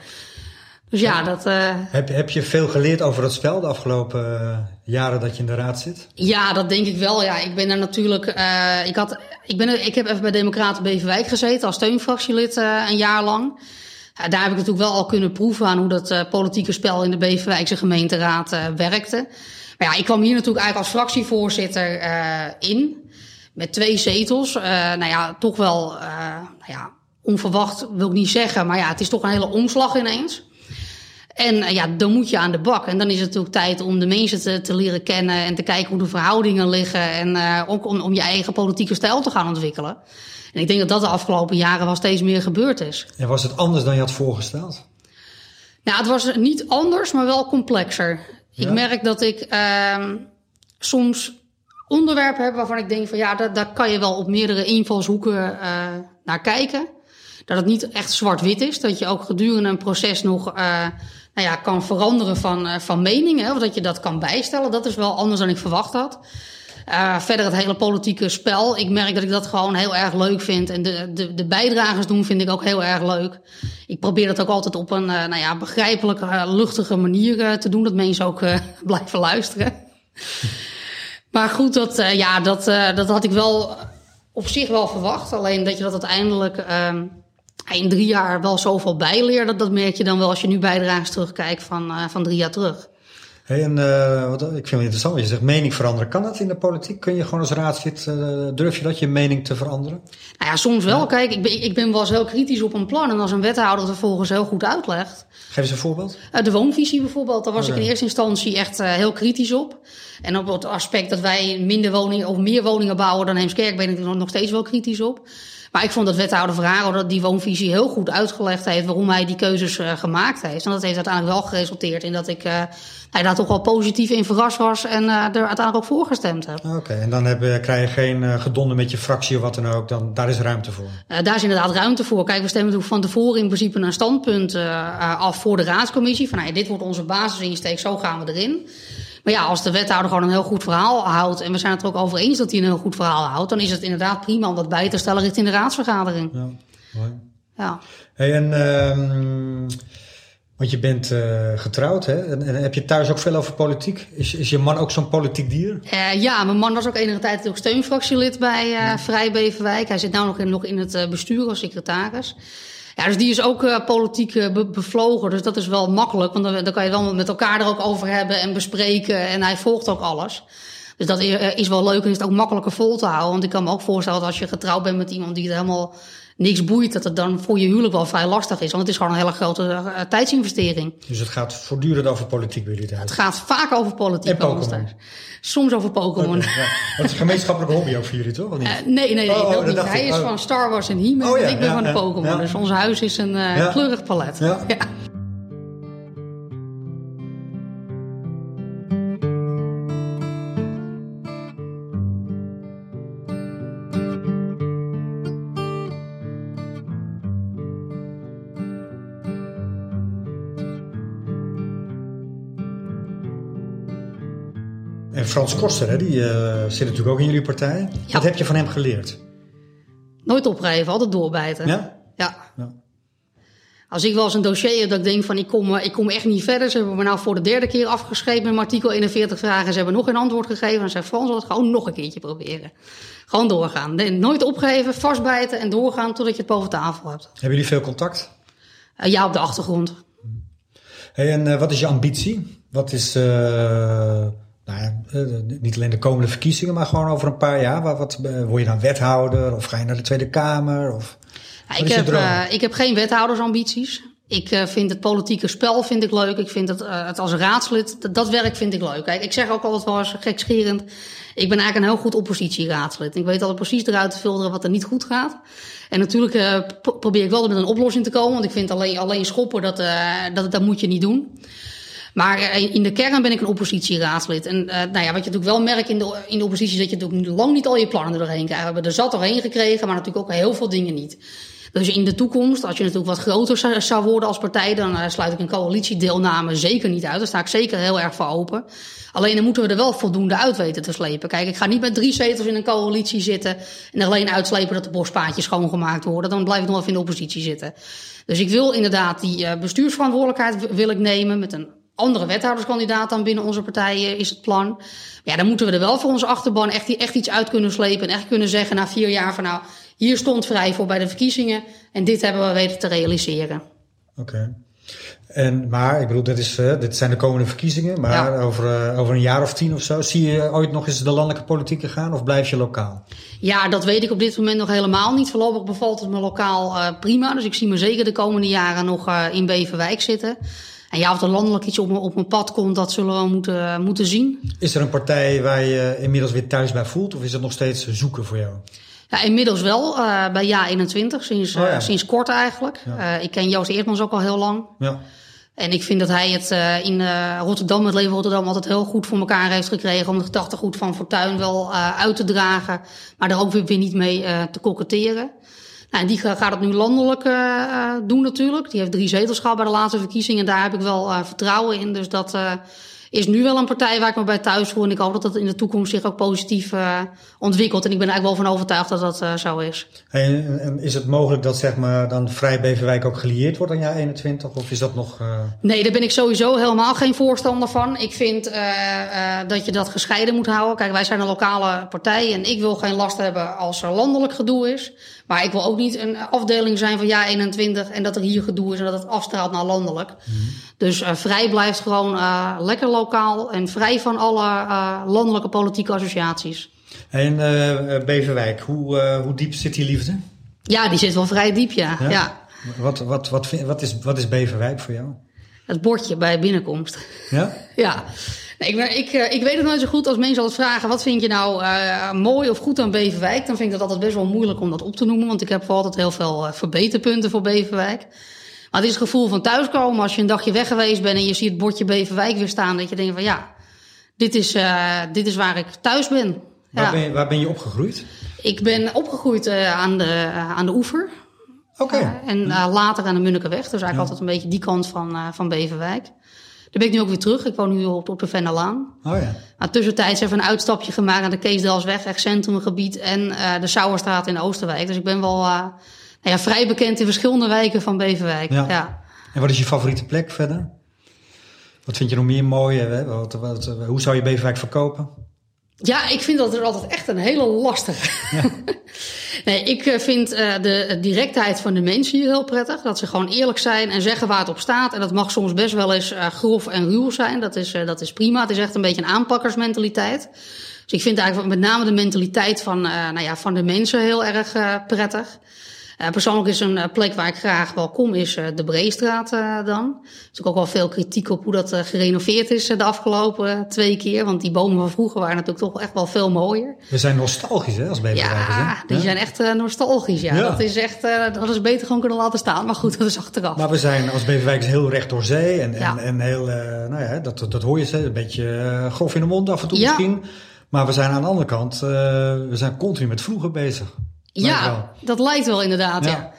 Dus ja, dat... Uh... Heb, heb je veel geleerd over het spel de afgelopen uh, jaren dat je in de raad zit? Ja, dat denk ik wel. Ja, ik ben er natuurlijk... Uh, ik, had, ik, ben, ik heb even bij Democraten Beverwijk gezeten als steunfractielid een jaar lang. daar heb ik natuurlijk wel al kunnen proeven aan hoe dat politieke spel in de Beverwijkse gemeenteraad werkte. Maar ja, ik kwam hier natuurlijk eigenlijk als fractievoorzitter in. Met twee zetels. nou ja, toch wel... nou ja, onverwacht wil ik niet zeggen. Maar ja, het is toch een hele omslag ineens. En uh, ja, dan moet je aan de bak. En dan is het natuurlijk tijd om de mensen te, te leren kennen en te kijken hoe de verhoudingen liggen. En uh, ook om, om je eigen politieke stijl te gaan ontwikkelen. En ik denk dat dat de afgelopen jaren wel steeds meer gebeurd is. En was het anders dan je had voorgesteld? Nou, het was niet anders, maar wel complexer. Ja? Ik merk dat ik uh, soms onderwerpen heb waarvan ik denk van ja, daar, daar kan je wel op meerdere invalshoeken uh, naar kijken. Dat het niet echt zwart-wit is. Dat je ook gedurende een proces nog uh, nou ja, kan veranderen van, uh, van meningen. Of dat je dat kan bijstellen. Dat is wel anders dan ik verwacht had. Uh, verder het hele politieke spel. Ik merk dat ik dat gewoon heel erg leuk vind. En de, de, de bijdragers doen vind ik ook heel erg leuk. Ik probeer dat ook altijd op een uh, nou ja, begrijpelijke, luchtige manier te doen. Dat mensen ook blijven luisteren. maar goed, dat, ja, dat, dat had ik wel op zich wel verwacht. Alleen dat je dat uiteindelijk ehm, in drie jaar wel zoveel bijleert. Dat, dat merk je dan wel als je nu bijdragers terugkijkt van, uh, van drie jaar terug. Hey, en uh, wat, ik vind het interessant je zegt, mening veranderen. Kan dat in de politiek? Kun je gewoon als raadslid, uh, durf je dat, je mening te veranderen? Nou ja, soms wel. Kijk, ik ben, ik ben wel eens heel kritisch op een plan. En als een wethouder het vervolgens heel goed uitlegt. Geef eens een voorbeeld. Uh, de woonvisie bijvoorbeeld, daar was ik in eerste instantie echt heel kritisch op. En op het aspect dat wij minder woningen of meer woningen bouwen dan Heemskerk ben ik er nog steeds wel kritisch op. Maar ik vond dat wethouder Verharen dat die woonvisie heel goed uitgelegd heeft waarom hij die keuzes uh, gemaakt heeft. En dat heeft uiteindelijk wel geresulteerd in dat ik uh, hij daar toch wel positief in verrast was en uh, er uiteindelijk ook voor gestemd heb. Oké, en dan heb, krijg je geen gedonden met je fractie of wat dan ook. Dan, daar is ruimte voor. daar is inderdaad ruimte voor. Kijk, we stemmen van tevoren in principe een standpunt af voor de raadscommissie. Van nou, dit wordt onze basisinsteek, zo gaan we erin. Maar ja, als de wethouder gewoon een heel goed verhaal houdt... en we zijn het er ook over eens dat hij een heel goed verhaal houdt... dan is het inderdaad prima om dat bij te stellen richting de raadsvergadering. Ja, mooi. Ja. Hey, en... Uh, want je bent uh, getrouwd, hè? En, en, heb je thuis ook veel over politiek? Is, is je man ook zo'n politiek dier? Uh, ja, mijn man was ook enige tijd ook steunfractielid bij uh, Vrij Beverwijk. Hij zit nu nog in, nog in het bestuur als secretaris. Ja, dus die is ook uh, politiek uh, bevlogen. Dus dat is wel makkelijk. Want dan, dan kan je wel met elkaar er ook over hebben en bespreken. En hij volgt ook alles. Dus dat uh, is wel leuk en is het ook makkelijker vol te houden. Want ik kan me ook voorstellen dat als je getrouwd bent met iemand die het helemaal niks boeit, dat het dan voor je huwelijk wel vrij lastig is. Want het is gewoon een hele grote uh, tijdsinvestering. Dus het gaat voortdurend over politiek bij jullie thuis? Het gaat vaak over politiek en Pokémon? Soms over Pokémon. Okay, ja. Dat is een gemeenschappelijke hobby ook voor jullie, toch? Of niet? Uh, nee, nee, nee. Oh, dat niet. Hij is oh. van Star Wars en He-Man oh, ja, en ik ben ja, van de Pokémon. Dus ons huis is een uh, kleurig palet. ja. Frans Koster, hè, die uh, zit natuurlijk ook in jullie partij. Ja. Wat heb je van hem geleerd? Nooit opgeven, altijd doorbijten. Ja? Ja. ja. Als ik wel eens een dossier heb dat ik denk van ik kom, ik kom echt niet verder. Ze hebben me nou voor de derde keer afgeschreven met artikel 41 vragen. Ze hebben nog geen antwoord gegeven. En zei Frans, het gewoon nog een keertje proberen. Gewoon doorgaan. Nee, nooit opgeven, vastbijten en doorgaan totdat je het boven tafel hebt. Hebben jullie veel contact? Uh, ja, op de achtergrond. Hey, en uh, wat is je ambitie? Wat is... Uh nou ja, eh, niet alleen de komende verkiezingen, maar gewoon over een paar jaar. Wat, wat eh, word je dan wethouder of ga je naar de Tweede Kamer? Of, ja, ik, heb, uh, ik heb geen wethoudersambities. Ik uh, vind het politieke spel vind ik leuk. Ik vind het, uh, het als raadslid, dat, dat, werk vind ik leuk. Kijk, ik zeg ook altijd wel eens gekscherend. Ik ben eigenlijk een heel goed oppositieraadslid. Ik weet altijd precies eruit te filteren wat er niet goed gaat. En natuurlijk uh, probeer ik wel met een oplossing te komen. Want ik vind alleen, alleen schoppen, dat, dat, dat moet je niet doen. Maar eh, in de kern ben ik een oppositieraadslid. En uh, nou ja, wat je natuurlijk wel merkt in de, in de oppositie, is dat je natuurlijk lang niet al je plannen doorheen krijgt. We hebben er zat doorheen gekregen, maar natuurlijk ook heel veel dingen niet. Dus in de toekomst, als je natuurlijk wat groter zou worden als partij, dan uh, sluit ik een coalitiedeelname zeker niet uit. Daar sta ik zeker heel erg voor open. Alleen dan moeten we er wel voldoende uit weten te slepen. Kijk, ik ga niet met drie zetels in een coalitie zitten en alleen uitslepen dat de bospaadjes schoongemaakt worden. Dan blijf ik nog even in de oppositie zitten. Dus ik wil inderdaad die bestuursverantwoordelijkheid wil ik nemen met een andere wethouderskandidaat dan binnen onze partij is het plan. Maar ja, dan moeten we er wel voor onze achterban echt, echt iets uit kunnen slepen. En echt kunnen zeggen na vier jaar van nou, hier stond vrij voor bij de verkiezingen. En dit hebben we weten te realiseren. Oké. En, maar, ik bedoel, dit, is, uh, dit zijn de komende verkiezingen. Maar over, uh, over een jaar of tien of zo, zie je ooit nog eens de landelijke politiek gaan of blijf je lokaal? Ja, dat weet ik op dit moment nog helemaal niet. Voorlopig bevalt het me lokaal uh, prima. Dus ik zie me zeker de komende jaren nog in Beverwijk zitten. En ja, of er landelijk iets op, op mijn pad komt, dat zullen we moeten, moeten zien. Is er een partij waar je inmiddels weer thuis bij voelt? Of is het nog steeds zoeken voor jou? Ja, inmiddels wel. Uh, bij Ja 21, sinds, oh, ja. uh, sinds kort eigenlijk. Ja. Uh, ik ken Joost Eertmans ook al heel lang. Ja. En ik vind dat hij het in Rotterdam, het leven Rotterdam, altijd heel goed voor elkaar heeft gekregen. Om het gedachtegoed van Fortuin wel uit te dragen. Maar daar ook weer, weer niet mee te koketteren. Nou, en die gaat het nu landelijk uh, doen natuurlijk. Die heeft drie zetels gehad bij de laatste verkiezingen. En daar heb ik wel uh, vertrouwen in. Dus dat is nu wel een partij waar ik me bij thuis voel. En ik hoop dat dat in de toekomst zich ook positief ontwikkelt. En ik ben eigenlijk wel van overtuigd dat dat zo is. En, en, is het mogelijk dat zeg maar, dan Vrij Beverwijk ook gelieerd wordt aan jaar 21? Of is dat nog... Nee, daar ben ik sowieso helemaal geen voorstander van. Ik vind dat je dat gescheiden moet houden. Kijk, wij zijn een lokale partij en ik wil geen last hebben als er landelijk gedoe is. Maar ik wil ook niet een afdeling zijn van ja 21 en dat er hier gedoe is en dat het afstraalt naar landelijk. Dus uh, vrij blijft gewoon uh, lekker lokaal en vrij van alle uh, landelijke politieke associaties. En Beverwijk, hoe, hoe diep zit die liefde? Ja, die zit wel vrij diep, ja. ja? ja. Wat, wat, wat, wat, is, wat is Beverwijk voor jou? Het bordje bij binnenkomst. Ja? ja. Nee, ik, ik, ik weet het nooit zo goed als mensen altijd vragen: wat vind je nou uh, mooi of goed aan Beverwijk? Dan vind ik dat altijd best wel moeilijk om dat op te noemen. Want ik heb altijd heel veel verbeterpunten voor Beverwijk. Maar het is het gevoel van thuiskomen als je een dagje weg geweest bent en je ziet het bordje Beverwijk weer staan. Dat je denkt van ja, dit is, uh, dit is waar ik thuis ben. Waar, ben je, waar ben je opgegroeid? Ik ben opgegroeid aan, de, aan de oever. Oké. Okay. en later aan de Munnikenweg. Dus eigenlijk ja. altijd een beetje die kant van, van Beverwijk. Daar ben ik nu ook weer terug. Ik woon nu op, op de Vennelaan. Oh ja. Maar tussentijds we een uitstapje gemaakt naar de Keesdalsweg, echt centrumgebied. En uh, de Sauerstraat in Oosterwijk. Dus ik ben wel uh, nou ja, vrij bekend in verschillende wijken van Beverwijk. Ja. ja. En wat is je favoriete plek verder? Wat vind je nog meer mooi? Hè? Wat, wat, hoe zou je Beverwijk verkopen? Ja, ik vind dat er altijd echt een hele lastige. Ja. nee, ik vind uh, de directheid van de mensen hier heel prettig. Dat ze gewoon eerlijk zijn en zeggen waar het op staat. En dat mag soms best wel eens uh, grof en ruw zijn. Dat is, uh, dat is prima. Het is echt een beetje een aanpakkersmentaliteit. Dus ik vind eigenlijk met name de mentaliteit van, nou ja, van de mensen heel erg prettig. Uh, persoonlijk is een plek waar ik graag wel kom, is uh, de Breestraat dan. Er is ook wel veel kritiek op hoe dat gerenoveerd is de afgelopen twee keer. Want die bomen van vroeger waren natuurlijk toch echt wel veel mooier. We zijn nostalgisch hè, als Beverwijkers. Ja, die zijn echt nostalgisch. Ja. ja. Dat is echt, dat is beter gewoon kunnen laten staan. Maar goed, dat is achteraf. Maar we zijn als Beverwijkers heel recht door zee. En, ja. en, en heel, nou ja, dat, dat hoor je ze, een beetje grof in de mond af en toe misschien. Maar we zijn aan de andere kant, we zijn continu met vroeger bezig. Ja, dat lijkt wel inderdaad, ja. ja.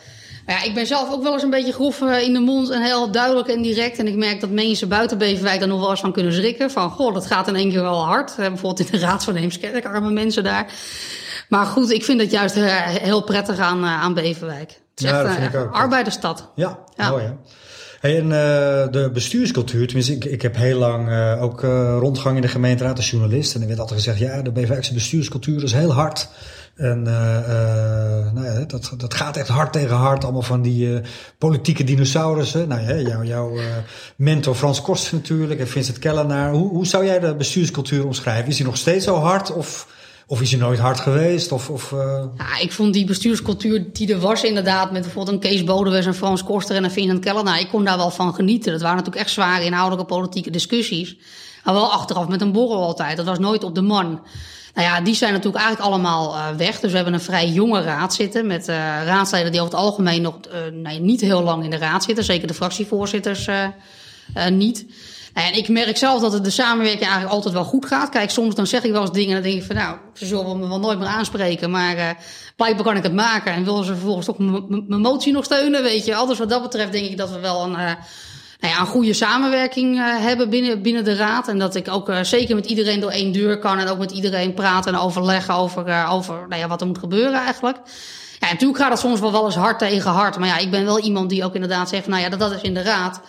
Maar ja, ik ben zelf ook wel eens een beetje grof in de mond en heel duidelijk en direct. En ik merk dat mensen buiten Beverwijk er nog wel eens van kunnen schrikken. Van, goh, dat gaat in één keer wel hard. Bijvoorbeeld in de Raad van Heemskerk, arme mensen daar. Maar goed, ik vind het juist heel prettig aan, aan Beverwijk. Het is ja, echt een arbeidersstad. Ja, ja. mooi hè. Hey, en uh, de bestuurscultuur, tenminste, ik, ik heb heel lang uh, ook uh, rondgang in de gemeenteraad als journalist. En er werd altijd gezegd, ja, de Beverwijkse bestuurscultuur is heel hard. En uh, uh, nou ja, dat, dat gaat echt hard tegen hard. Allemaal van die uh, politieke dinosaurussen. Nou ja, jouw jou, mentor Frans Koster natuurlijk en Vincent Kellenaar. Hoe, hoe zou jij de bestuurscultuur omschrijven? Is die nog steeds zo hard of, of is hij nooit hard geweest? Of, of, ja, ik vond die bestuurscultuur die er was inderdaad... met bijvoorbeeld een Kees Bodewes en Frans Koster en een Vincent Kellenaar... ik kon daar wel van genieten. Dat waren natuurlijk echt zware inhoudelijke politieke discussies. Maar wel achteraf met een borrel altijd. Dat was nooit op de man. Nou ja, die zijn natuurlijk eigenlijk allemaal uh, weg. Dus we hebben een vrij jonge raad zitten met uh, raadsleden die over het algemeen nog uh, nee, niet heel lang in de raad zitten. Zeker de fractievoorzitters niet. Nou, en ik merk zelf dat het de samenwerking eigenlijk altijd wel goed gaat. Kijk, soms dan zeg ik wel eens dingen en dan denk ik van nou, ze zullen me wel nooit meer aanspreken. Maar blijkbaar kan ik het maken en willen ze vervolgens toch mijn motie nog steunen, weet je. Alles wat dat betreft denk ik dat we wel een nou ja, een goede samenwerking uh, hebben binnen, binnen de raad. En dat ik ook uh, zeker met iedereen door één deur kan. En ook met iedereen praten en overleggen over, uh, over nou ja, wat er moet gebeuren eigenlijk. Ja, natuurlijk gaat het soms wel wel eens hard tegen hard. Maar ja, ik ben wel iemand die ook inderdaad zegt, nou ja, dat, dat is in de raad.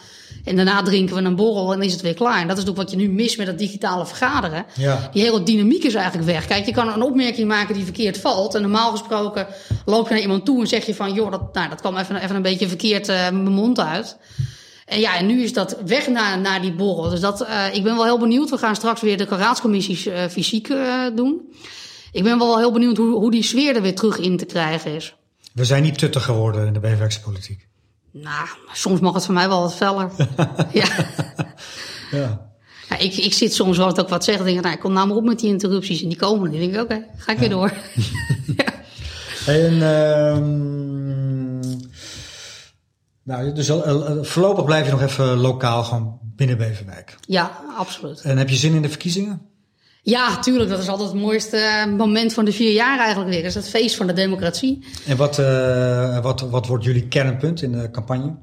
En daarna drinken we een borrel en is het weer klaar. En dat is ook wat je nu mist met het digitale vergaderen. Ja. Die hele dynamiek is eigenlijk weg. Kijk, je kan een opmerking maken die verkeerd valt. En normaal gesproken loop je naar iemand toe en zeg je van... joh, dat, nou, dat kwam even, even een beetje verkeerd uh, mijn mond uit. En ja, en nu is dat weg naar, naar die borrel. Dus dat, uh, ik ben wel heel benieuwd. We gaan straks weer de raadscommissies uh, fysiek uh, doen. Ik ben wel heel benieuwd hoe, hoe die sfeer er weer terug in te krijgen is. We zijn niet tuttig geworden in de BVX politiek. Nou, soms mag het voor mij wel wat feller. ja. ja. Ja, ik, ik zit soms wel ook wat zeggen. Denk, nou, ik kom nou maar op met die interrupties. En die komen. En dan denk ik, oké, okay, ga ik weer door. ja. En, um, nou, dus uh, voorlopig blijf je nog even lokaal gewoon binnen Beverwijk. Ja, absoluut. En heb je zin in de verkiezingen? Ja, tuurlijk. Dat is altijd het mooiste moment van de vier jaar eigenlijk weer. Dat is het feest van de democratie. En wat, uh, wat, wat wordt jullie kernpunt in de campagne?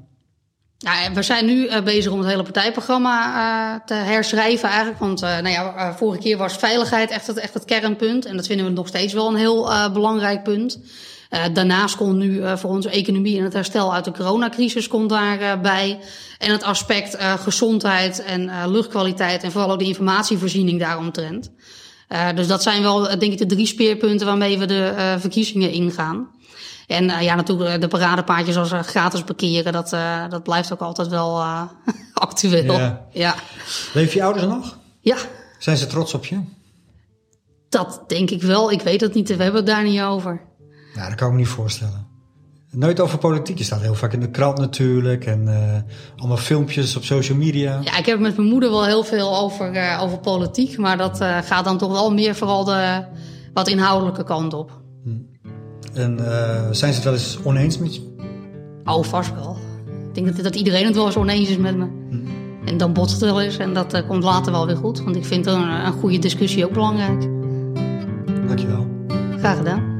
Ja, we zijn nu bezig om het hele partijprogramma uh, te herschrijven eigenlijk. Want uh, nou ja, vorige keer was veiligheid echt het, echt het kernpunt. En dat vinden we nog steeds wel een heel belangrijk punt. Uh, daarnaast komt nu uh, voor onze economie en het herstel uit de coronacrisis komt daarbij. Uh, en het aspect gezondheid en luchtkwaliteit en vooral ook de informatievoorziening daaromtrent. dus dat zijn wel, denk ik, de drie speerpunten waarmee we de verkiezingen ingaan. En ja, natuurlijk de paradepaadjes zoals gratis parkeren, dat, dat blijft ook altijd wel actueel. Ja. ja. Leven je ouders nog? Ja. Zijn ze trots op je? Dat denk ik wel. Ik weet het niet. We hebben het daar niet over. Ja, dat kan ik me niet voorstellen. Nooit over politiek. Je staat heel vaak in de krant natuurlijk. En uh, allemaal filmpjes op social media. Ja, ik heb met mijn moeder wel heel veel over, uh, over politiek. Maar dat uh, gaat dan toch wel meer vooral de wat inhoudelijke kant op. Hm. En zijn ze het wel eens oneens met je? Oh, vast wel. Ik denk dat, dat iedereen het wel eens oneens is met me. Hm. En dan botst het wel eens. En dat komt later wel weer goed. Want ik vind een, een goede discussie ook belangrijk. Dankjewel. Graag gedaan.